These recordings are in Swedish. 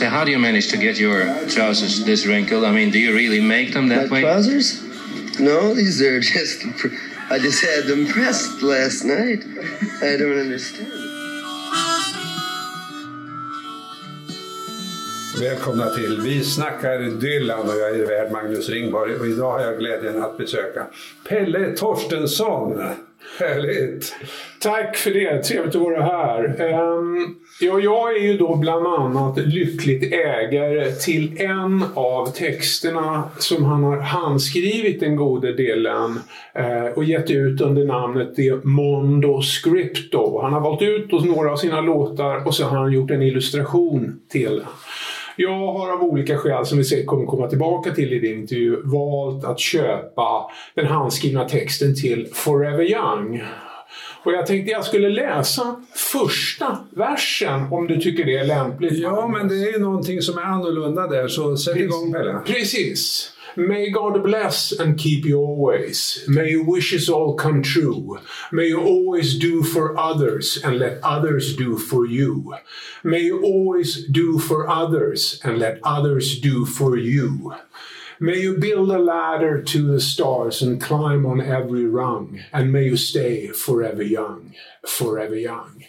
So how do you manage to get your trousers this wrinkled? I mean, do you really make them that My way? trousers? No, these are just. I just had them pressed last night. I don't understand. Välkomna till Vi snackar Dylan och jag är värd Magnus Ringborg och idag har jag glädjen att besöka Pelle Torstensson. Härligt! Tack för det, trevligt att vara här. Um, ja, jag är ju då bland annat lyckligt ägare till en av texterna som han har handskrivit den gode delen uh, och gett ut under namnet The Mondo Scripto. Han har valt ut några av sina låtar och så har han gjort en illustration till den. Jag har av olika skäl, som vi kommer komma tillbaka till i din intervju, valt att köpa den handskrivna texten till Forever Young. Och jag tänkte jag skulle läsa första versen om du tycker det är lämpligt. Ja, men det är någonting som är annorlunda där, så sätt igång Pelle. Precis. May God bless and keep you always. May your wishes all come true. May you always do for others and let others do for you. May you always do for others and let others do for you. May you build a ladder to the stars and climb on every rung. And may you stay forever young, forever young.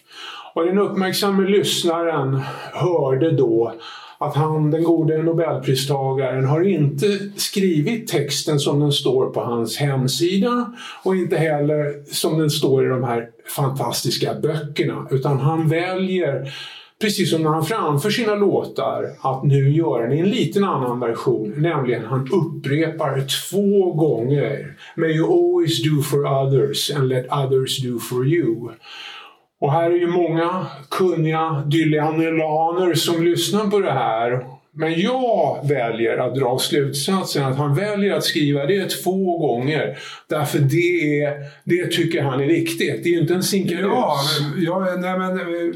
Och den uppmärksamma lyssnaren hörde då att han, den gode nobelpristagaren, har inte skrivit texten som den står på hans hemsida och inte heller som den står i de här fantastiska böckerna. Utan han väljer, precis som när han framför sina låtar, att nu göra den i en liten annan version. Nämligen han upprepar två gånger May you always do for others and let others do for you. Och här är ju många kunniga dylianelaner som lyssnar på det här. Men jag väljer att dra slutsatsen att han väljer att skriva det två gånger. Därför det, är, det tycker han är viktigt. Det är ju inte en sinkelös. Ja, men, ja, nej, men, eh,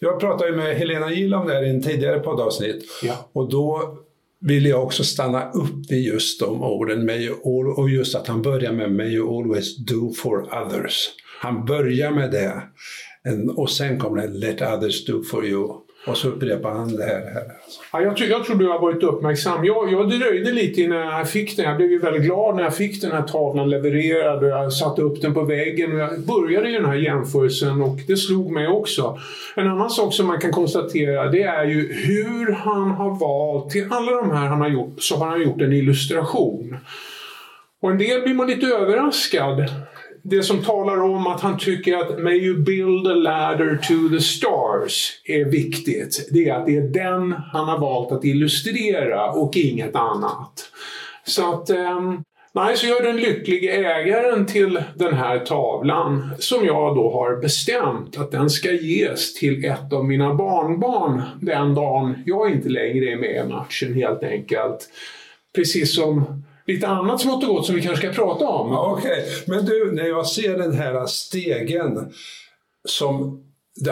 jag pratade ju med Helena Gill om det här i en tidigare poddavsnitt. Ja. Och då ville jag också stanna upp vid just de orden. May you all, och just att han börjar med May you always do for others. Han börjar med det. Och sen kommer det Let others do for you. Och så upprepar han det här. här. Ja, jag, tror, jag tror du har varit uppmärksam. Jag, jag dröjde lite innan jag fick den. Jag blev ju väldigt glad när jag fick den här tavlan levererad och jag satte upp den på väggen. Och jag började i den här jämförelsen och det slog mig också. En annan sak som man kan konstatera det är ju hur han har valt, till alla de här han har gjort, så har han gjort en illustration. Och en del blir man lite överraskad det som talar om att han tycker att May you build a ladder to the stars är viktigt. Det är att det är den han har valt att illustrera och inget annat. Så att... Ehm, nej, så jag är den lyckliga ägaren till den här tavlan som jag då har bestämt att den ska ges till ett av mina barnbarn den dagen jag inte längre är med i matchen helt enkelt. Precis som lite annat smått och gott som vi kanske ska prata om. Okej, okay. men du, när jag ser den här stegen som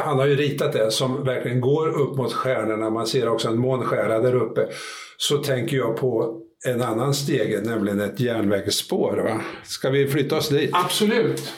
han har ju ritat det som verkligen går upp mot stjärnorna. Man ser också en månskära där uppe. Så tänker jag på en annan stege, nämligen ett järnvägsspår. Va? Ska vi flytta oss dit? Absolut.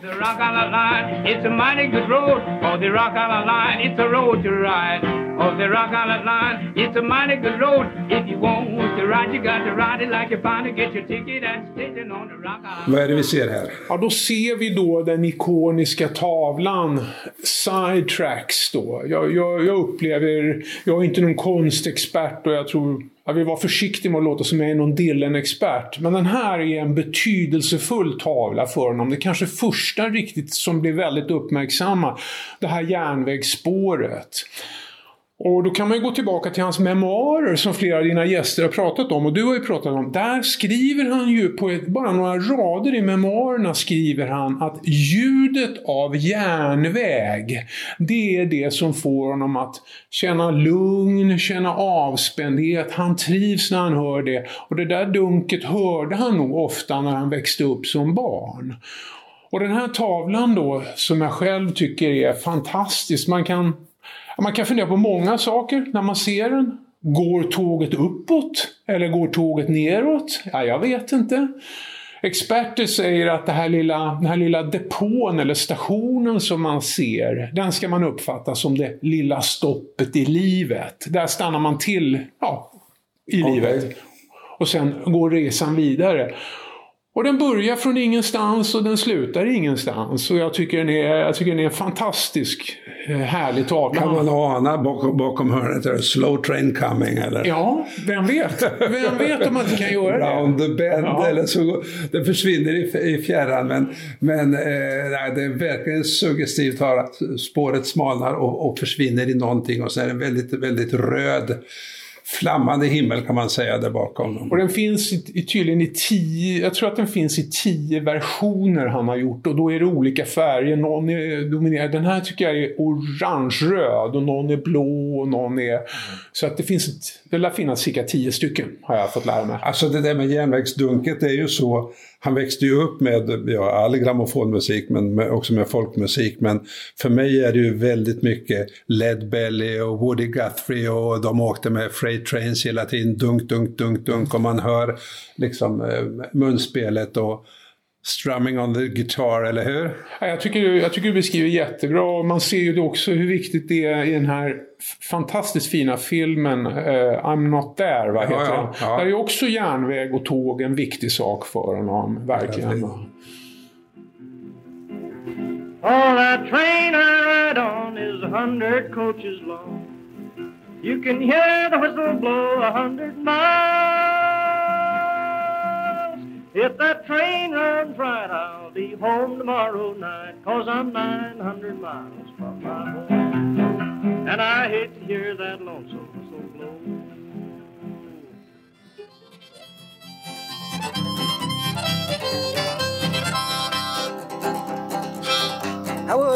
The Rock Island Line, it's a mighty good road. For the Rock Island Line, it's a road to ride. For the Rock Island Line, it's a mighty good road. If you want to ride, you got to ride it like you find it. Get your ticket at station on the Rock Island. Vad är det vi ser här? Ja, då ser vi då den ikoniska tavlan Sidetracks då. Jag, jag, jag upplever, jag är inte någon konstexpert och jag tror jag vill vara försiktig med att låta som jag är någon Dylan-expert. Men den här är en betydelsefull tavla för honom. Det kanske första riktigt som blir väldigt uppmärksamma. Det här järnvägsspåret. Och då kan man ju gå tillbaka till hans memoarer som flera av dina gäster har pratat om och du har ju pratat om. Där skriver han ju på ett, bara några rader i memoarerna skriver han att ljudet av järnväg det är det som får honom att känna lugn, känna avspändhet. Han trivs när han hör det och det där dunket hörde han nog ofta när han växte upp som barn. Och den här tavlan då som jag själv tycker är fantastisk. Man kan man kan fundera på många saker när man ser den. Går tåget uppåt? Eller går tåget neråt? Ja, jag vet inte. Experter säger att det här lilla, den här lilla depån eller stationen som man ser, den ska man uppfatta som det lilla stoppet i livet. Där stannar man till ja, i livet. Och sen går resan vidare. Och den börjar från ingenstans och den slutar ingenstans. Och jag tycker den är, jag tycker den är fantastisk, eh, härligt Kan avkast. man ana bakom, bakom hörnet är slow train coming eller? Ja, vem vet? Vem vet om man inte kan göra det? Round the bend Ja. eller så. Det försvinner i, i fjärran men, men eh, nej, det är verkligen suggestivt att spåret smalnar och, och försvinner i någonting och så är det en väldigt, väldigt röd flammande himmel kan man säga där bakom. Och den finns i, tydligen i tio, jag tror att den finns i tio versioner han har gjort och då är det olika färger. Någon är dominerad, den här tycker jag är orange-röd och någon är blå och någon är... Så att det finns, ett, det lär finnas cirka tio stycken har jag fått lära mig. Alltså det där med järnvägsdunket är ju så, han växte ju upp med ja, all grammofonmusik men med, också med folkmusik. Men för mig är det ju väldigt mycket Led Belly och Woody Guthrie och de åkte med freight trains hela tiden. Dunk, dunk, dunk, dunk och man hör liksom eh, munspelet och strumming on the guitar, eller hur? Ja, Jag tycker, jag tycker du beskriver jättebra man ser ju också hur viktigt det är i den här fantastiskt fina filmen eh, I'm not there, vad heter ja, den? ja. Där är också järnväg och tåg en viktig sak för honom, verkligen. Oh, that train I ride on is a hundred coaches long. You can hear the whistle blow a hundred miles. If that train runs right, I'll be home tomorrow night, cause I'm 900 miles from my home. And I hate to hear that lonesome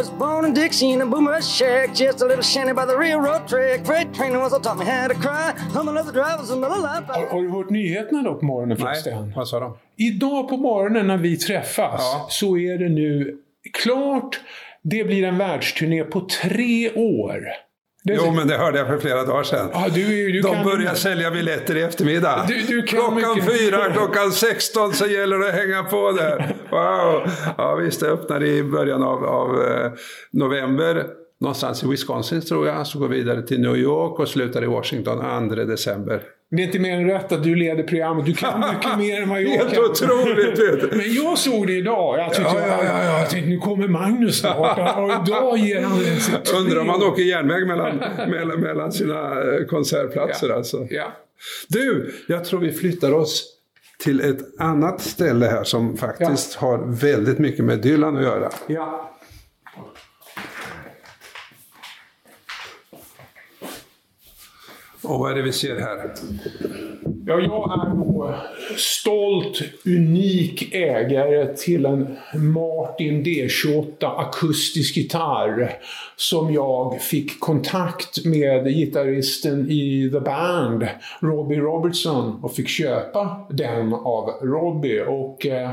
was born in Dixie in a boomer shack, just a little shanty by the railroad track. Freight train was taught me how to cry. Humming of the drivers another life. Har, har du hört nyheterna då på morgonen förresten? vad sa de? Idag på morgonen när vi träffas Ja. så är det nu klart. Det blir en världsturné på tre år. Det, Jo, men det hörde jag för flera dagar sedan. Ja, du, du De kan, börjar sälja biljetter i eftermiddag. Du- du kan klockan mycket- fyra, klockan 16 så gäller det att hänga på där. Wow! Ja visst, det öppnar i början av, av eh, november. Någonstans i Wisconsin tror jag. Så går vidare till New York och slutar i Washington 2 december. Det är inte mer än rätt att du leder programmet. Du kan mycket mer än vad jag Helt kan. otroligt! Vet du. Men jag såg det idag. Jag tyckte, Ja, ja, ja, ja. jag tänkte nu kommer Magnus snart. Och idag ger han Undrar om år. åker järnväg mellan, mellan, mellan sina eh, konsertplatser Ja. alltså. Ja. Du, jag tror vi flyttar oss till ett annat ställe här som faktiskt har väldigt mycket med Dylan att göra. Ja. Och vad är det vi ser här? Ja, jag är då stolt, unik ägare till en Martin D28 akustisk gitarr som jag fick kontakt med gitarristen i The Band, Robbie Robertson, och fick köpa den av Robbie. Och, eh,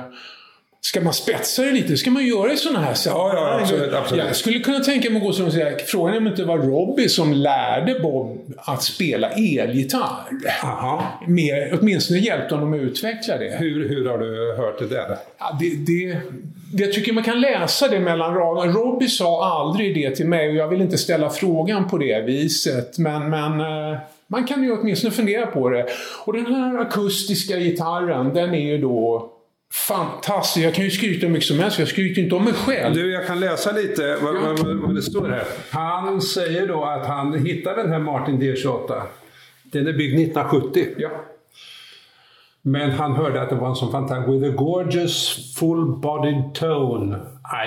Ska man spetsa det lite ska man göra i sådana här sammanhang. ja, absolut, absolut. Jag skulle kunna tänka mig att gå så och säga, frågan är om det inte var Robbie som lärde Bob att spela elgitarr. Aha. Mer, åtminstone hjälpte honom att utveckla det. Hur, hur har du hört det där? Ja, det, det, det. Jag tycker man kan läsa det mellan raderna. Robbie sa aldrig det till mig och jag vill inte ställa frågan på det viset. Men, men eh, man kan ju åtminstone fundera på det. Och den här akustiska gitarren, den är ju då fantastisk. Jag kan ju skryta hur mycket som helst, jag skryter inte om mig själv. Du, jag kan läsa lite vad, vad, vad det står här. Han säger då att han hittade den här Martin D28. Den är byggd 1970. Ja. Men han hörde att det var en sån fantastisk... With a gorgeous full-bodied tone.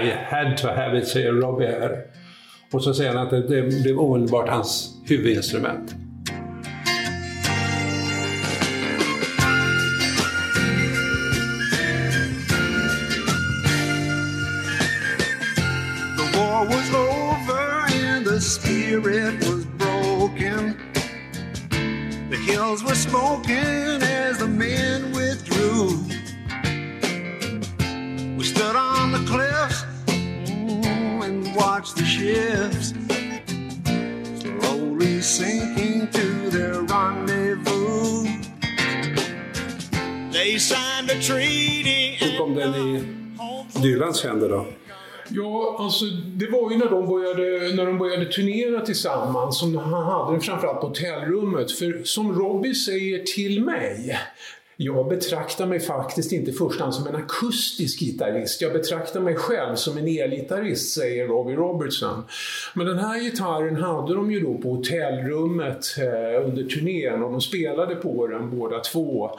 I had to have it, säger Robbie här. Och så säger han att det, det blev omedelbart hans huvudinstrument. Hills were smoking as the men withdrew. We stood on the cliffs mm, and watched the ships slowly sinking to their rendezvous. They signed a treaty. Hur kom den i Dylans händer då? Ja, alltså det var ju när de började, när de började turnera tillsammans som han hade det framförallt på hotellrummet. För som Robbie säger till mig, jag betraktar mig faktiskt inte i första hand som en akustisk gitarrist. Jag betraktar mig själv som en elgitarrist, säger Robbie Robertson. Men den här gitarren hade de ju då på hotellrummet eh, under turnén och de spelade på den båda två.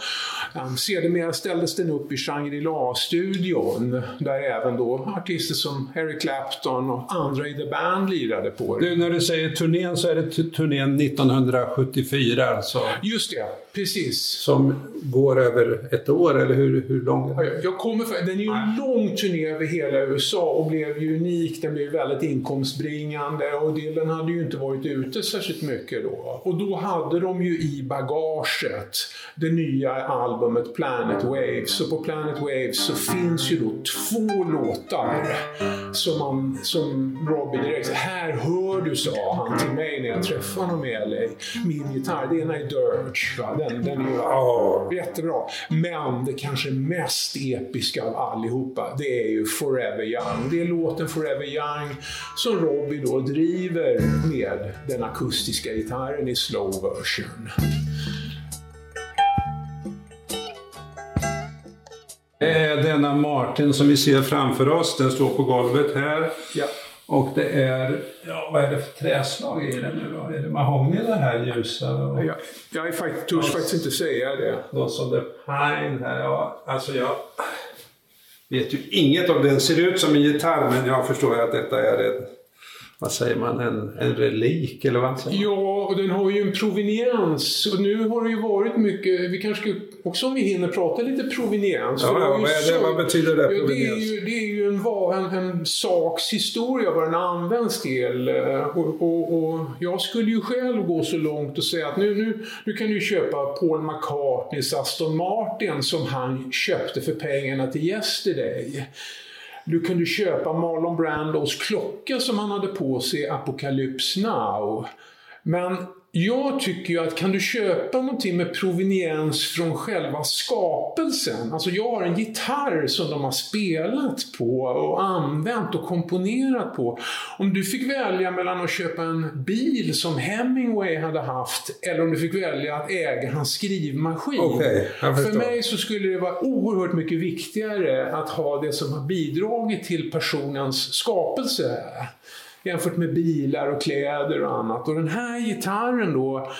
Um, sedermera ställdes den upp i Shangri-La-studion där även då artister som Eric Clapton och andra i The Band lirade på den. Du, när du säger turnén så är det turnén 1974 alltså? Just det, precis. Som går över ett år, eller hur, hur lång? Ja, Jag kommer för, den är ju en lång turné över hela USA och blev ju unik. Den blev väldigt inkomstbringande och Dylan hade ju inte varit ute särskilt mycket då. Och då hade de ju i bagaget det nya albumet Planet Waves. Och på Planet Waves så finns ju då två låtar som, man, som Robbie direkt här hör du, sa han till mig när jag träffade honom i LA. Min gitarr, det ena är Dirge. Va? Den, den är Ja. jättebra. Men det kanske mest episka av allihopa, det är ju Forever Young. Det är låten Forever Young som Robbie då driver med den akustiska gitarren i slow version. Det är denna Martin som vi ser framför oss. Den står på golvet här. Ja. Och det är, ja vad är det för träslag i den nu då? Är det mahogny det här ljusa? Och Jag, jag är törs faktiskt inte säga det. Något som det pine här. Ja, alltså jag vet ju inget om den. ser ut som en gitarr men jag förstår ju att detta är en, vad säger man, en, en relik eller vad säger man? Ja, och den har ju en proveniens. Och nu har det ju varit mycket, vi kanske ska, också om vi hinner prata lite proveniens. Ja, ja, vad är det? så- Vad betyder det, Ja, det, är ju, det är ju en, en, en saks historia vad den används till. Eh, Och, och, och jag skulle ju själv gå så långt och säga att nu, nu, nu kan du köpa Paul McCartneys Aston Martin som han köpte för pengarna till Yesterday. Du kunde köpa Marlon Brandos klocka som han hade på sig i Apocalypse Now. Men jag tycker ju att kan du köpa någonting med proveniens från själva skapelsen. Alltså jag har en gitarr som de har spelat på och använt och komponerat på. Om du fick välja mellan att köpa en bil som Hemingway hade haft eller om du fick välja att äga hans skrivmaskin. Jag För mig så skulle det vara oerhört mycket viktigare att ha det som har bidragit till personens skapelse jämfört med bilar och kläder och annat. Och den här gitarren då,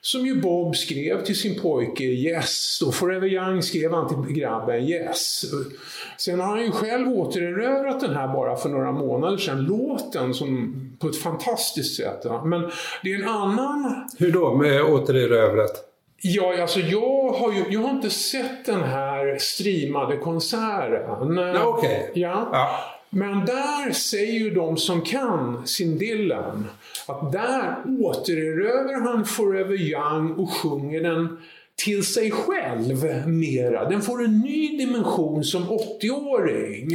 som ju Bob skrev till sin pojke Yes, och Forever Young skrev han till grabben Yes. Sen har han ju själv återerövrat den här bara för några månader sedan, låten som, på ett fantastiskt sätt. Men det är en annan Hur då med återerövrat? Ja, alltså jag har ju jag har inte sett den här streamade konserten. Okej. Ja. Ja. Men där säger ju de som kan sin Dylan att där återerövrar han Forever Young och sjunger den till sig själv mera. Den får en ny dimension som 80-åring.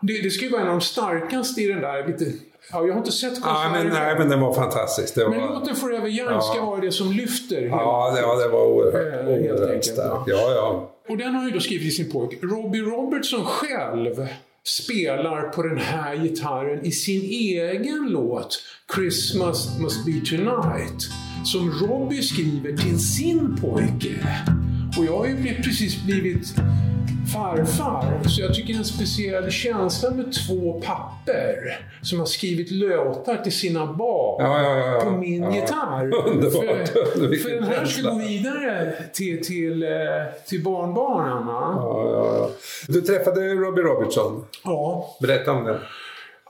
Det, det ska ju vara en av de starkaste i den där lite... Ja, jag har inte sett Ja, konserten. men, nej, men den var fantastisk. Var, Men låten Forever Young ska vara det som lyfter ja, det, ja, det var oerhört, oerhört starkt. ja. Ja, ja. Och den har ju då skrivit till sin pojk. Robbie Robertson själv spelar på den här gitarren i sin egen låt Christmas must be tonight. Som Robbie skriver till sin pojke. Och jag har ju precis blivit farfar, så jag tycker det är en speciell känsla med två papper som har skrivit låtar till sina barn Ja, ja, ja, på min gitarr. Underbart. För, för den här ska gå vidare till, till, eh, till barnbarnen. Du träffade Robbie Robertson. Ja. Berätta om det.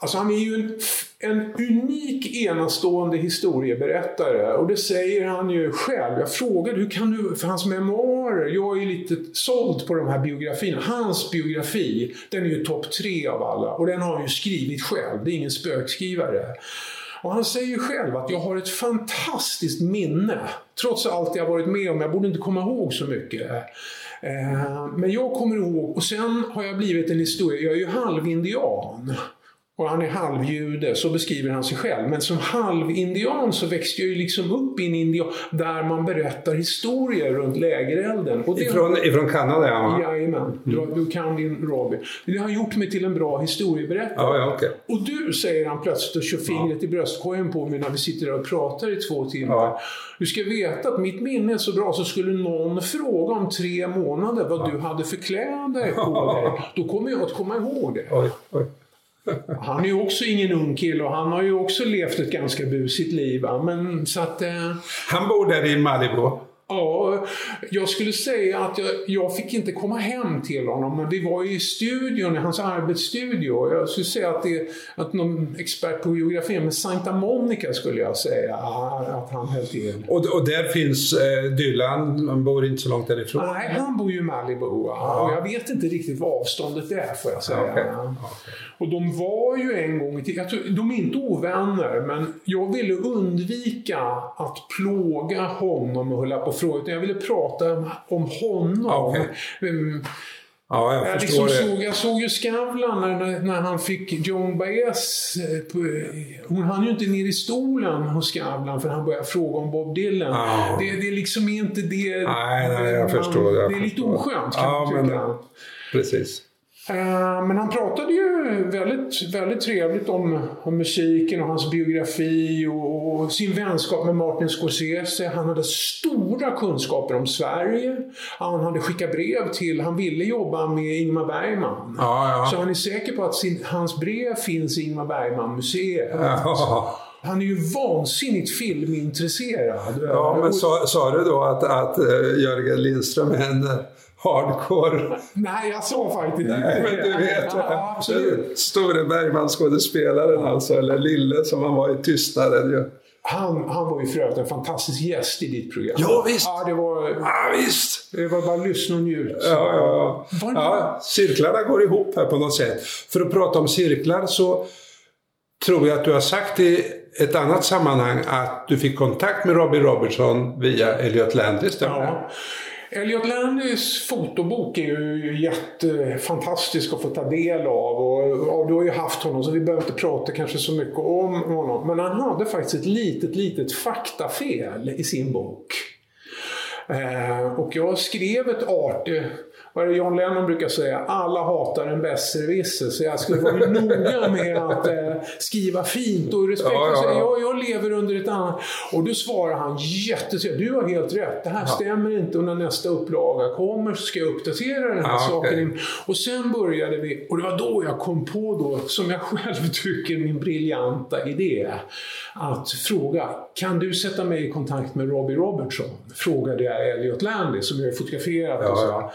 Alltså han är ju en, en unik enastående historieberättare och det säger han ju själv. Jag frågade hur kan du, för hans memoarer, jag är ju lite såld på de här biografierna. Hans biografi, den är ju topp tre av alla och den har han ju skrivit själv, det är ingen spökskrivare. Och han säger ju själv att jag har ett fantastiskt minne. Trots allt jag varit med om, jag borde inte komma ihåg så mycket. Eh, men jag kommer ihåg, och sen har jag blivit en historia, jag är ju halvindian. Och han är halvjude, så beskriver han sig själv. Men som halvindian så växte jag ju liksom upp i en indian där man berättar historier runt lägerelden. Och det Ifrån, ifrån Kanada ja. Jajamän, du, du kan din Robin. Det har gjort mig till en bra historieberättare. Ja, ja, okej. Och du, säger han plötsligt och kör fingret i bröstkorgen på mig när vi sitter där och pratar i två timmar. Ja. Du ska veta att mitt minne är så bra så skulle någon fråga om tre månader vad du hade för kläder på dig. Då kommer jag att komma ihåg det. Oj, oj. Han är ju också ingen ung kille och han har ju också levt ett ganska busigt liv. Men så att... Eh, Han bor där i Malibu. Ja, jag skulle säga att jag, jag fick inte komma hem till honom, men vi var i studion, i hans arbetsstudio. Jag skulle säga att, det, att någon expert på geografi, men Santa Monica skulle jag säga att han höll till. Och, och där finns eh, Dylan, han bor inte så långt därifrån. Nej, han bor ju i Malibu. va? Och jag vet inte riktigt vad avståndet är, får jag säga. Okej. Och de var ju en gång i tiden, de är inte ovänner, men jag ville undvika att plåga honom och hålla på fråga, utan jag ville prata om, om honom. Okej. Mm, Ja, jag Jag, förstår liksom det. såg, jag såg ju Skavlan när, när, han fick Joan Baez. eh, på- Hon hann ju inte ner i stolen hos Skavlan för han började fråga om Bob Dylan. Ja. Det, det är liksom inte det... Nej, nej, jag man- förstår. Jag det är lite förstår. oskönt kan Ja, man tycka. men- Precis. Eh, Men han pratade ju väldigt, väldigt trevligt om, om musiken och hans biografi och, och sin vänskap med Martin Scorsese. Han hade stora kunskaper om Sverige. Han hade skickat brev till, han ville jobba med Ingmar Bergman. Ja, ja. Så han är säker på att sin, hans brev finns i Ingmar Bergman-museet. Ja, Han är ju vansinnigt filmintresserad. ja men sa, sa du då att, att eh, Jörgen Lindström är en hardcore... Nej, jag sa faktiskt Nej, men du vet, Ja, absolut. store Bergman-skådespelaren alltså, eller Lille som han var i Tystnaden ju. Han, han var ju för övrigt en fantastisk gäst i ditt program. Ja, visst. Ja, det var, Ja, visst! det var bara lyssna och njut. Ja, ja, ja. ja, cirklarna går ihop här på något sätt. För att prata om cirklar så tror jag att du har sagt i ett annat sammanhang att du fick kontakt med Robbie Robertson via Elliot det? Ja. Elliot Landys fotobok är ju jättefantastisk att få ta del av. Och, och du har ju haft honom så vi behöver inte prata kanske så mycket om honom. Men han hade faktiskt ett litet, litet faktafel i sin bok. Eh, och jag skrev ett artigt, vad är det John Lennon brukar säga, alla hatar en besserwisser. Så jag skulle vara noga med att eh, skriva fint och respekt. Ja, ja, säga, ja. jag, jag lever under ett annat... Och då svarar han jättetrevligt, du har helt rätt, det här stämmer inte och när nästa upplaga kommer så ska jag uppdatera den här Ja, saken. okej. Och sen började vi, och det var då jag kom på då, som jag själv tycker min briljanta idé, att fråga, kan du sätta mig i kontakt med Robbie Robertson? Frågade jag Elliot Landy som jag fotograferat och så.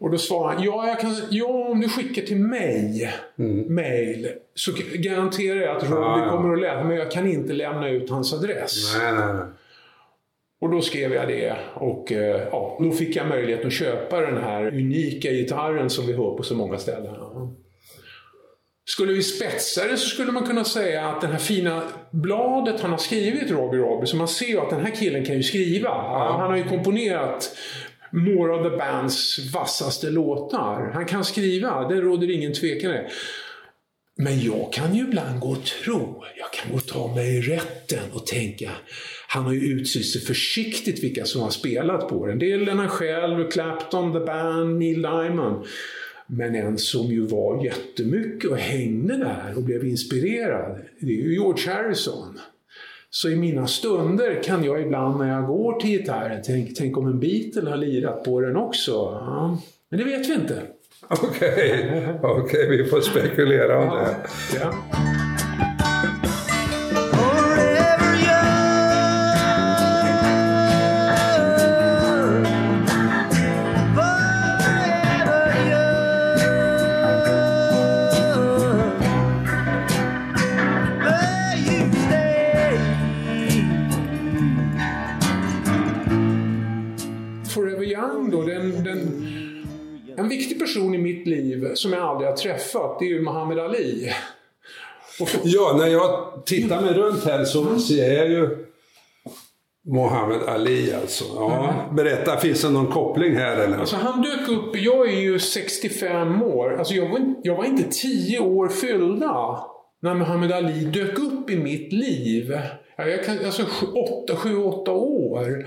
Och då svarade han, ja, jag kan, ja om du skickar till mig, mail, så garanterar jag att Robbie Mm. Ja, kommer att läsa, men jag kan inte lämna ut hans adress. Nej, nej, nej. Och då skrev jag det och eh, ja, då fick jag möjlighet att köpa den här unika gitarren som vi hör på så många ställen. Skulle vi spetsa det så skulle man kunna säga att det här fina bladet han har skrivit, Robbie Robbie, så man ser ju att den här killen kan ju skriva. Han har ju komponerat några av The Bands vassaste låtar. Han kan skriva, det råder ingen tvekan i det. Men jag kan ju ibland gå och tro, jag kan gå och ta mig rätten och tänka, han har ju utsett sig försiktigt vilka som har spelat på den. Det är Lennon själv, Clapton, The Band, Neil Diamond. Men en som ju var jättemycket och hängde där och blev inspirerad, det är ju George Harrison. Så i mina stunder kan jag ibland när jag går till gitarren tänka, tänk om en Beatle har lirat på den också. Ja. Men det vet vi inte. Okej, okej, vi får spekulera om det. Ja. Träffat, det är ju Muhammad Ali. Och Ja, när jag tittar mig runt här så ser jag ju Muhammad Ali alltså. Ja, berätta, finns det någon koppling här eller? alltså han dök upp, jag är ju 65 år, alltså jag var, jag var inte 10 år fyllda när Muhammad Ali dök upp i mitt liv, ja, jag kan, alltså sju, åtta, sju, åtta år,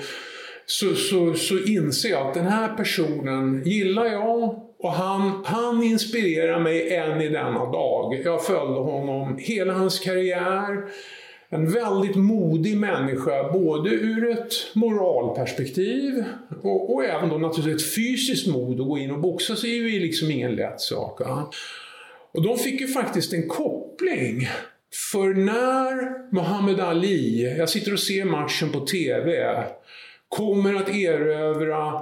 så, så, så inser jag att den här personen gillar jag och han, han inspirerar mig än i denna dag. Jag följde honom hela hans karriär. En väldigt modig människa, både ur ett moralperspektiv och, och även då naturligtvis ett fysiskt mod. Att gå in och boxa sig är ju liksom ingen lätt sak. Ja. Och de fick ju faktiskt en koppling. För när Muhammad Ali, jag sitter och ser matchen på TV, kommer att erövra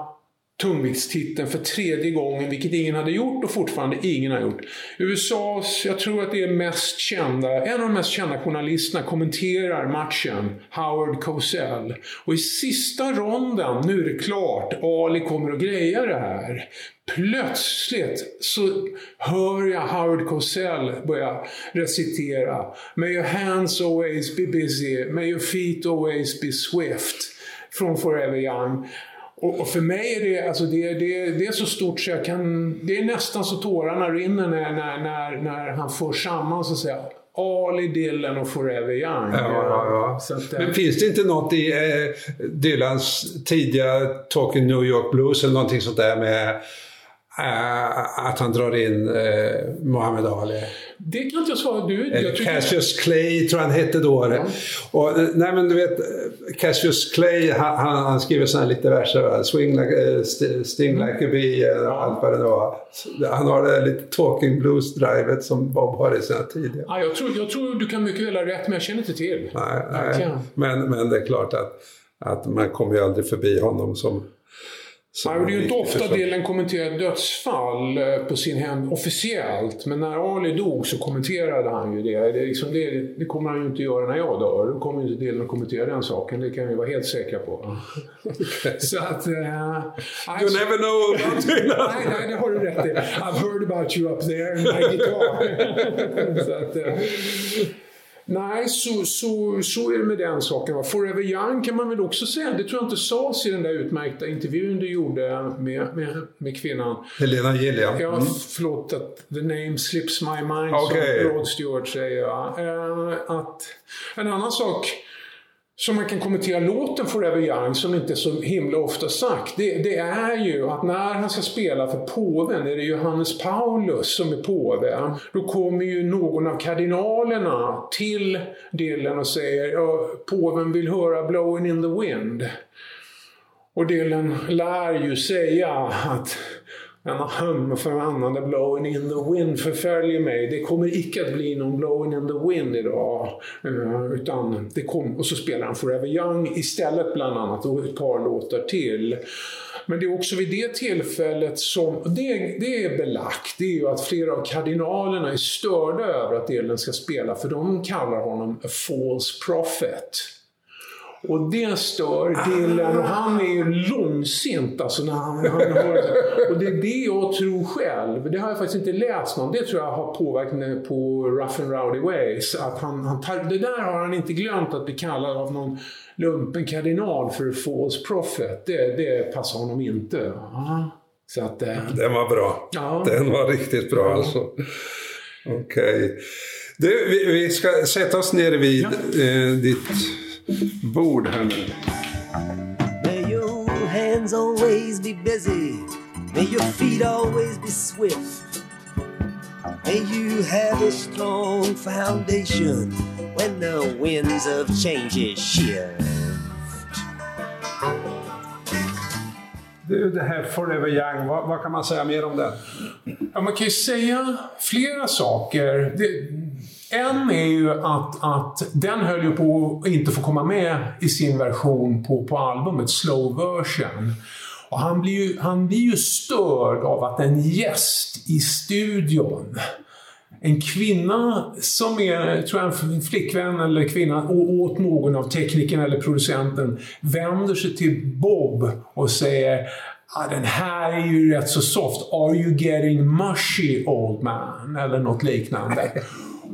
tungviktstiteln för tredje gången, vilket ingen hade gjort och fortfarande ingen har gjort. USAs, jag tror att det är mest kända, en av de mest kända journalisterna kommenterar matchen, Howard Cosell. Och i sista ronden, nu är det klart, Ali kommer att greja det här. Plötsligt så hör jag Howard Cosell börja recitera May your hands always be busy, may your feet always be swift från Forever Young. Och, och för mig är det, alltså det, det, det är så stort så jag kan... Det är nästan så tårarna rinner när, när, när, när han får samman så att säga. Ali, Dylan och Forever Young. Ja, ja, ja. Att, eh, Men finns det inte något i eh, Dylans tidiga Talking New York Blues eller någonting sånt där med att han drar in eh, Muhammad Ali? det kan inte jag svara. Du, Eller jag tycker- Cassius Clay tror jag han hette då. Och, eh, nej men du vet, eh, Cassius Clay han, han, han skriver sådana lite verser. va? Swing like, eh, st- sting Mm. like a bee eh, och allt vad det var. Han har det där lite talking blues-drivet som Bob har i sina tidiga. Ja, jag, tror, jag tror du kan mycket väl ha rätt, men jag känner inte till. Nej, nej. Men, men det är klart att, att man kommer ju aldrig förbi honom som... och det är ju inte ofta person. delen kommenterar dödsfall eh, på sin hem officiellt. Men när Ali dog så kommenterade han ju det. Det, liksom, det, det kommer han ju inte göra när jag dör. Då kommer inte delen att kommentera den saken. Det kan vi vara helt säkra på. så att... Uh, You never know nej, nej, det har du rätt i. I've heard about you up there in my guitar. så att, eh, Nej, så, så, så är det med den saken. va. Forever Young kan man väl också säga. Det tror jag inte sades i den där utmärkta intervjun du gjorde med, med, med kvinnan. Helena Gilliam. Ja, Mm. förlåt att the name slips my mind, Okej. som Rod Stewart säger. Ja. Eh, att, en annan sak som man kan kommentera låten Forever Young, som inte är så himla ofta sagt, det, det är ju att när han ska spela för påven, är det Johannes Paulus som är påve, då kommer ju någon av kardinalerna till Dylan och säger ja, påven vill höra Blowing in the wind. Och Dylan lär ju säga att en hum förbannade blowing in the wind förföljer mig. Det kommer icke att bli någon blowing in the wind idag. Eh, utan det kom, och så spelar han Forever Young istället bland annat och ett par låtar till. Men det är också vid det tillfället som, det, det är belagt, det är ju att flera av kardinalerna är störda över att Elen ska spela för de kallar honom a false prophet. Och det stör Dylan och han är ju långsint alltså när han, han hör det. Och det är det jag tror själv, det har jag faktiskt inte läst någon, det tror jag har påverkat mig på Rough and Rowdy Ways. Att han, han tar, det där har han inte glömt att bli kallad av någon lumpen kardinal för false prophet. Det, det passar honom inte. Ja. Så att, eh, Den var bra. Ja. Den var riktigt bra alltså. Okej. Du, vi, vi ska sätta oss ner vid eh, ditt bord här nu. May your hands always be busy. May your feet always be swift. May you have a strong foundation when the winds of change shift. Du, det här Forever Young, vad, vad kan man säga mer om den? Ja, man kan ju säga flera saker. Det, en är ju att, att den höll ju på att inte få komma med i sin version på, på albumet, slow version. Och han blir, ju, han blir ju störd av att en gäst i studion en kvinna som är, tror jag, en flickvän eller kvinna åt någon av teknikerna eller producenten vänder sig till Bob och säger ah, den här är ju rätt så soft. Are you getting mushy old man? Eller något liknande.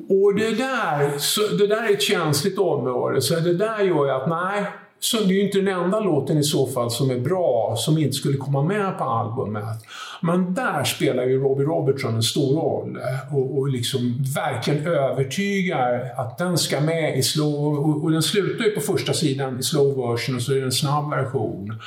Och det där, så, det där är ett känsligt område, så det där gör ju att nej, Så det är ju inte den enda låten i så fall som är bra, som inte skulle komma med på albumet. Men där spelar ju Robbie Robertson en stor roll och, och liksom verkligen övertygar att den ska med i slow... Och, och den slutar ju på första sidan i slow version och så är det en snabb version.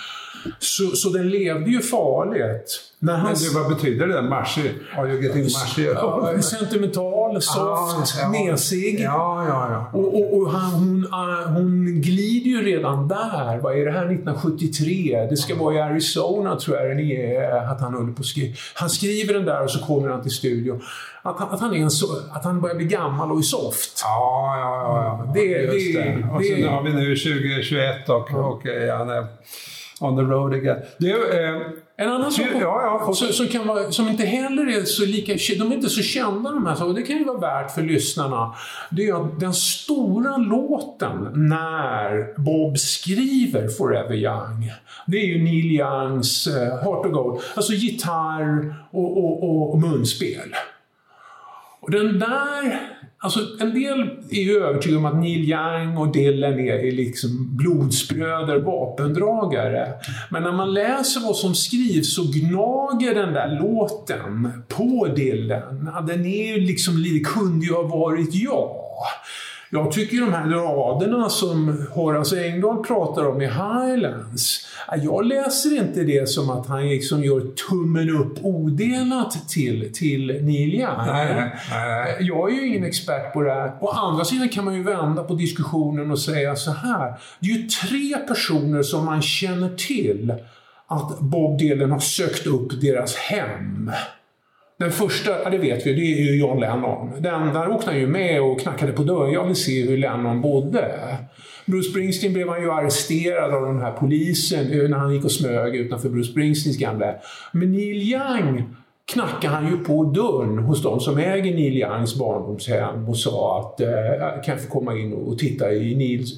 Så, så den levde ju farligt. När han, Men du, vad betyder det? Marschi? Are you getting marschi? Ja, sentimental, soft, ja. mesig. Ja, ja, ja. Och, och, och han, hon, äh, hon glider ju redan där. Vad är det här 1973? Det ska vara i Arizona tror jag den är, att han håller på skriva. Han skriver den där och så kommer han till studion. Att, han- att, han, är en så, att han börjar bli gammal och är soft. Ja, ja, ja. ja. Det- Just det- Och det- så nu har vi nu 2021 och, och eh, han är on the road again. Du, eh, En annan sak Ja, ja. som, som, kan vara, som inte heller är så lika... De är inte så kända de här sakerna. Det kan ju vara värt för lyssnarna. Det är att den stora låten när Bob skriver Forever Young. Det är ju Neil Youngs uh, Heart of Gold. Alltså gitarr och, och, och, och munspel. Och den där, alltså en del är ju övertygade om att Neil Young och Dylan är, är liksom blodsbröder, vapendragare. Men när man läser vad som skrivs så gnager den där låten på Dylan. Den är ju liksom, kunde ju ha varit jag. Jag tycker de här raderna som Horace Engdahl pratar om i Highlands, ja, jag läser inte det som att han liksom gör tummen upp odelat till, till Neil Young. Nej, nej, nej. Jag är ju ingen expert på det här. Å andra sidan kan man ju vända på diskussionen och säga så här. Det är ju tre personer som man känner till att Bob Dylan har sökt upp deras hem. Den första, ja, det vet vi, det är ju John Lennon. Den, där åkte han ju med och knackade på dörren. Jag vill se hur Lennon bodde. Bruce Springsteen blev han ju arresterad av den här polisen eh, när han gick och smög utanför Bruce Springsteens gamla. Men Neil Young knackade han ju på dörren hos de som äger Neil Youngs barndomshem och sa att eh, kan jag få komma in och titta i Nils...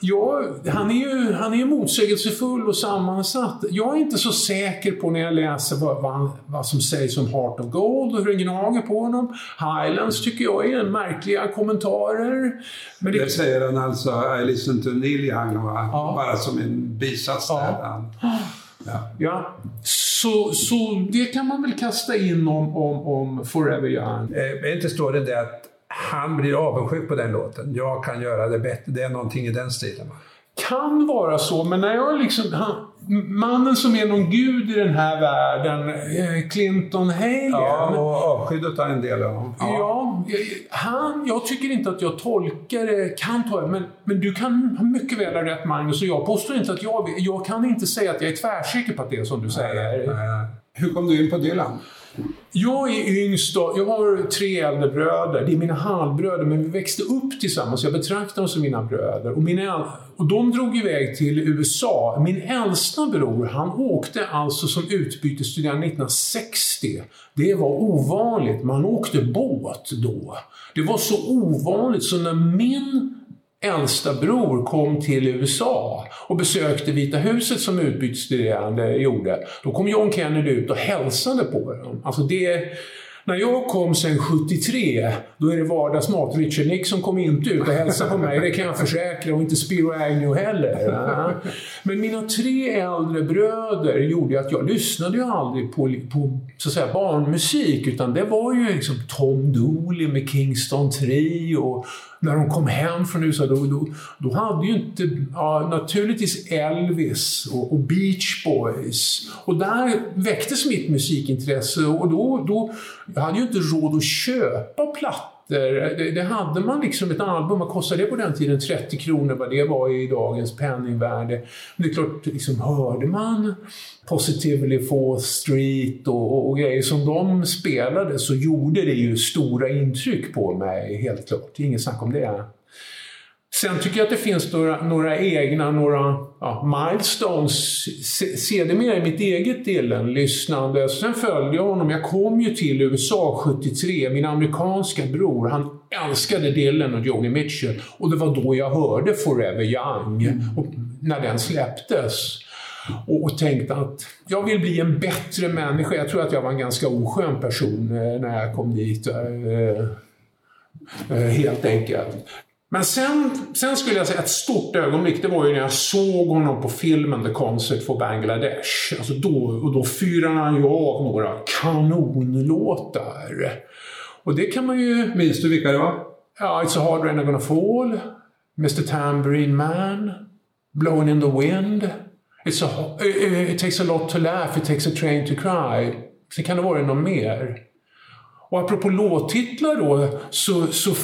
Ja, han är ju han är motsägelsefull och sammansatt. Jag är inte så säker på när jag läser vad, vad, han, vad som sägs om Heart of Gold och hur det gnager på honom. Highlands tycker jag är märkliga kommentarer. Men det, det säger han alltså, I listen to Neil Young, va? bara som en bisats där. Han, ja. Ja, så, så det kan man väl kasta in om, om, om Forever Young. Eh, inte står det att han blir avundsjuk på den låten. Jag kan göra det bättre. Det är någonting i den stilen. Kan vara så, men när jag liksom... Han, mannen som är någon gud i den här världen, eh, Clinton Hagen. Ja, och avskydd av en del av dem. Ja, jag- han, jag tycker inte att jag tolkar det, kan tolka men, men du kan mycket väl ha rätt Magnus och jag påstår inte att jag. Jag kan inte säga att jag är tvärsäker på att det är som du säger. Eh, hur kom du in på Dylan? Jag är yngst av... jag har tre äldre bröder. Det är mina halvbröder, men vi växte upp tillsammans. Jag betraktar dem som mina bröder. Och, mina, och de drog iväg till USA. Min äldsta bror, han åkte alltså som utbytesstudent 1960. Det var ovanligt. Man åkte båt då. Det var så ovanligt så när min äldsta bror kom till USA och besökte Vita huset som utbytesstuderande gjorde. Då kom John Kennedy ut och hälsade på dem. Alltså det, när jag kom sen 73, då är det vardagsmat. Richard Nixon kom inte ut och hälsade på mig, det kan jag försäkra, och inte Spiro Agnew heller. Men mina tre äldre bröder gjorde att jag lyssnade ju aldrig på, på så att säga, barnmusik, utan det var ju liksom Tom Dooley med Kingston 3 och när de kom hem från USA, då, då, då hade ju inte, ja, naturligtvis Elvis och, och Beach Boys. Och där väcktes mitt musikintresse och då, då jag hade ju inte råd att köpa plattor. Det, det hade man liksom ett album, vad kostade det på den tiden? 30 kronor, vad det var i dagens penningvärde. Men det är klart, liksom, hörde man Positively Fourth Street och, och, och grejer som de spelade så gjorde det ju stora intryck på mig, helt klart. Inget snack om det. Sen tycker jag att det finns några, några egna, några ja, milestones sedermera i mitt eget Dylan-lyssnande. Sen följde jag honom. Jag kom ju till USA 73. Min amerikanska bror, han älskade Dylan och Joni Mitchell. Och det var då jag hörde Forever Young, och, när den släpptes. Och, och tänkte att jag vill bli en bättre människa. Jag tror att jag var en ganska oskön person eh, när jag kom dit. Eh, eh, helt enkelt. Men sen, sen skulle jag säga ett stort ögonblick, det var ju när jag såg honom på filmen The Concert for Bangladesh. Alltså då, och då fyrade han ju av några kanonlåtar. Och det kan man ju... Minns du vilka det var? Ja, It's a hard rain I'm gonna fall, Mr Tambourine Man, Blowing in the wind. It's a, eh, it takes a lot to laugh, it takes a train to cry. Sen kan det vara något mer. Och apropå låttitlar då, så, så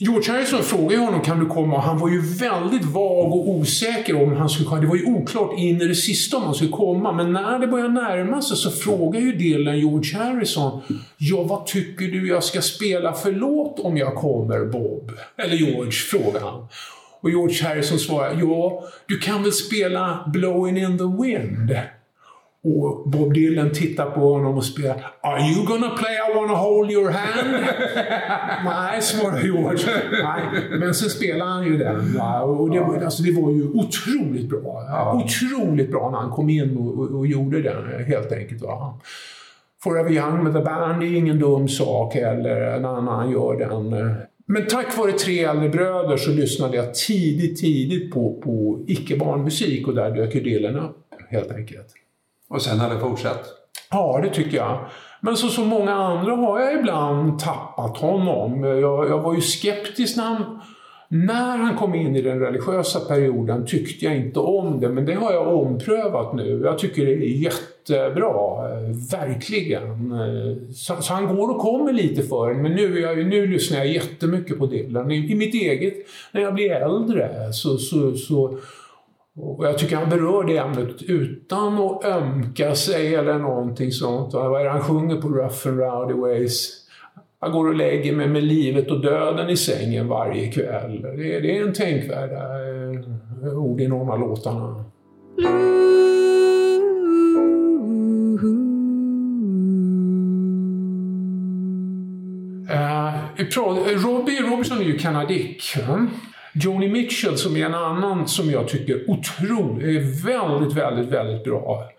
George Harrison frågade ju honom kan du komma och han var ju väldigt vag och osäker om han skulle komma. Det var ju oklart in i det sista om han skulle komma. Men när det började närma sig så frågade ju Dylan George Harrison Ja, vad tycker du jag ska spela för låt om jag kommer, Bob? Eller George, frågade han. Och George Harrison svarade, Ja, du kan väl spela Blowing in the wind? Och Bob Dylan tittar på honom och spelar Are you gonna play I wanna hold your hand? Nej, svarar George. Nej. Men sen spelar han ju den. Och det, var- alltså, det var ju otroligt bra. Otroligt bra när han kom in och, och, och gjorde den helt enkelt. Va? Forever Young med The Band är ingen dum sak heller när han gör den. Men tack vare Tre äldre bröder så lyssnade jag tidigt, tidigt på, på icke-barnmusik och där dök ju Dylan upp helt enkelt. Och sen har det fortsatt. Ja, det tycker jag. Men som så många andra har jag ibland tappat honom. Jag, jag var ju skeptisk när han, när han kom in i den religiösa perioden tyckte jag inte om det, men det har jag omprövat nu. Jag tycker det är jättebra, eh, verkligen. Eh, så, så han går och kommer lite för en, men nu, jag, nu lyssnar jag jättemycket på Dylan. I, I mitt eget, när jag blir äldre, så, så, så och jag tycker han berör det ämnet utan att ömka sig eller någonting sånt. Vad är det han sjunger på Rough and Rowdy Ways? Jag går och lägger mig med livet och döden i sängen varje kväll. Det är, det är en tänkvärda eh, ord i någon av låtarna. Eh, Robbie Robinson är ju kanadick. va? Joni Mitchell som är en annan som jag tycker otroligt, är väldigt, väldigt, väldigt bra.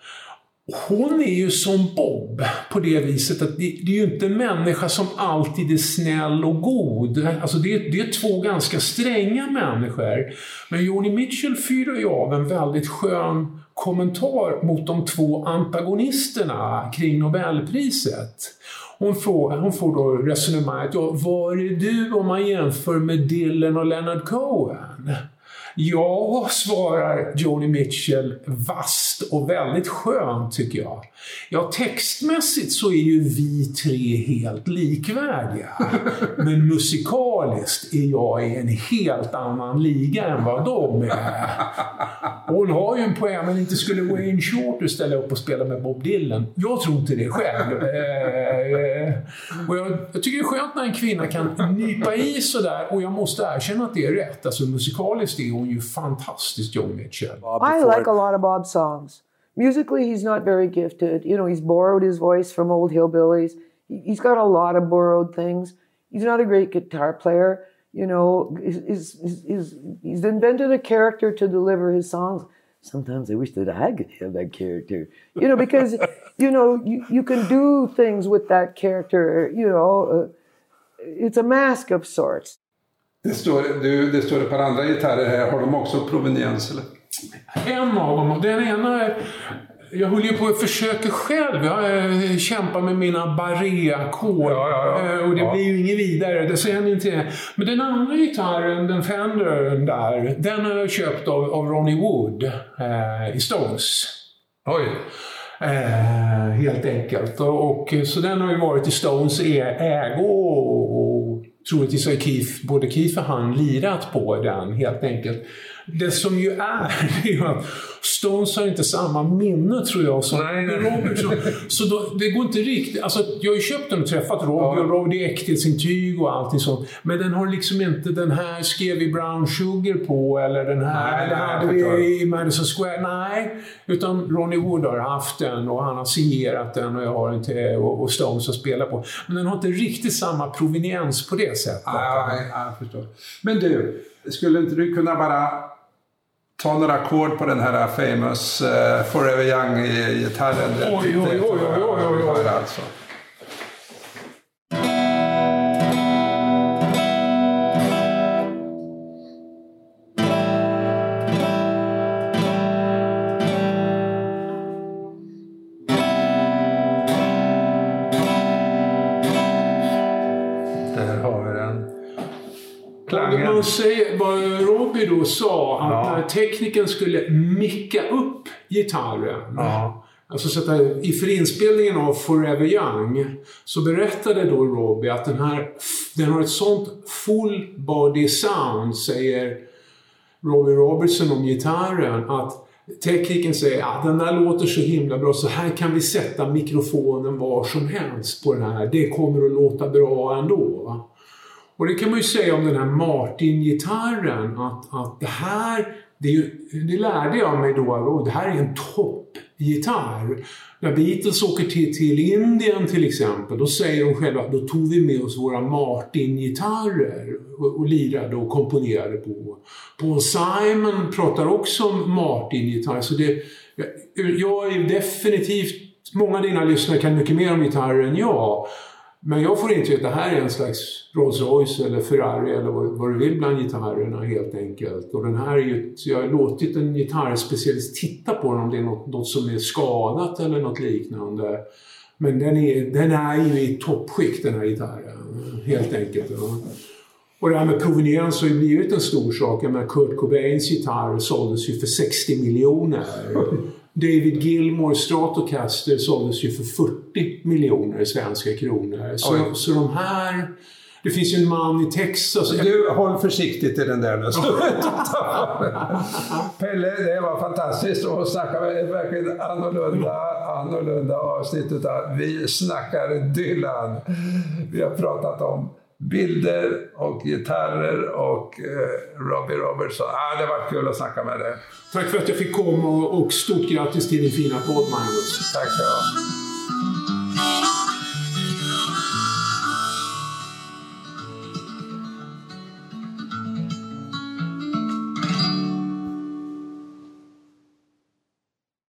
Hon är ju som Bob på det viset att det, det är ju inte en människa som alltid är snäll och god. Alltså det, det är två ganska stränga människor. Men Joni Mitchell fyrar ju av en väldigt skön kommentar mot de två antagonisterna kring Nobelpriset. Hon får, hon får då resonemanget, ja, var är du om man jämför med Dylan och Leonard Cohen? Ja, svarar Joni Mitchell vasst och väldigt skönt tycker jag. Ja, textmässigt så är ju vi tre helt likvärdiga. Men musikaliskt är jag i en helt annan liga än vad de är. Hon har ju en poäng, men inte skulle Wayne Shorter ställa upp och spela med Bob Dylan. Jag tror inte det själv. Eh, och jag, jag tycker det är skönt när en kvinna kan nypa i sådär och jag måste erkänna att det är rätt. Alltså musikaliskt är hon ju fantastisk, Joni Mitchell. I like a lot of Bob's songs. Musically, he's not very gifted. You know, he's borrowed his voice from old hillbillies. He- He's got a lot of borrowed things. He's not a great guitar player. You know, he's, he's, he's, he's invented a character to deliver his songs. Sometimes I wish that I could have that character. You know, because, you know, you, you can do things with that character. You know, uh, it's a mask of sorts. Det står, du, det står ett par andra gitarrer här. Har de också proveniens? Eller? En av dem, den ena är, jag höll ju på att försöka själv. Jag eh, kämpar med mina barré-ackord. Eh, Och det blir ju inget vidare. Det säger ni inte. Men den andra gitarren, den Fendern där, den har jag köpt av, av Ronnie Wood eh, i Stones. Oj. Eh, helt enkelt. Och, och, så den har ju varit i Stones ä- ägo och, och troligtvis har Keith, både Keith och han lirat på den helt enkelt. Det som ju är, det är ju att Stones har inte samma minne tror jag som Robert. Så, så då, det går inte riktigt... Alltså, jag har ju köpt den och träffat Robbie och Robbie det är äkthetsintyg och allting sånt. Men den har liksom inte den här skrev vi Brown Sugar på eller den här Nej, det nej, hade vi i Madison Square. Nej, utan Ronnie Wood har haft den och han har signerat den och jag har den till och, och Stones har spelat på. Men den har inte riktigt samma proveniens på det sättet. Ja, ja, ja, jag förstår. Men du, skulle inte du kunna bara ta några ackord på den här famous uh, Forever Young-gitarren. Oj, oj, oj, oj, oj, oj, oj. Alltså. Där har vi den. Klangen. Robbie då sa, att Ja. när tekniken skulle micka upp gitarren. Ja. Alltså så att i för inspelningen av Forever Young så berättade då Robbie att den här den har ett sånt full body sound, säger Robbie Robertson om gitarren, att tekniken säger att den där låter så himla bra så här kan vi sätta mikrofonen var som helst på den här. Det kommer att låta bra ändå. Och det kan man ju säga om den här Martin-gitarren att, att det här, det, ju, det lärde jag mig då, oh, det här är en toppgitarr. När Beatles åker till, till Indien till exempel, då säger de själva då tog vi med oss våra Martin-gitarrer och, och lirade och komponerade på. Paul Simon pratar också om Martin-gitarr, så det, jag, jag är definitivt, många av dina lyssnare kan mycket mer om gitarrer än jag. Men jag får intrycket att det här är en slags Rolls Royce eller Ferrari eller vad, vad du vill bland gitarrerna helt enkelt. Och den här är ju, jag har låtit en gitarrspecialist titta på den om det är något, något som är skadat eller något liknande. Men den är, den är ju i toppskick den här gitarren, helt enkelt. Ja. Och det här med proveniens har ju blivit en stor sak. Jag menar, Kurt Cobains gitarr såldes ju för 60 miljoner. David Gilmore Stratocaster såldes ju för 40 miljoner svenska kronor. Så, Oj. så de här... Det finns ju en man i Texas... Du, håll försiktigt i den där nu. Pelle, det var fantastiskt att snacka med ett verkligen annorlunda, annorlunda avsnitt utav Vi snackar Dylan. Vi har pratat om bilder och gitarrer och eh, Robbie Robertson. Ah, det var kul att snacka med dig. Tack för att jag fick komma och, stort grattis till din fina podd, Magnus. Tack så mycket.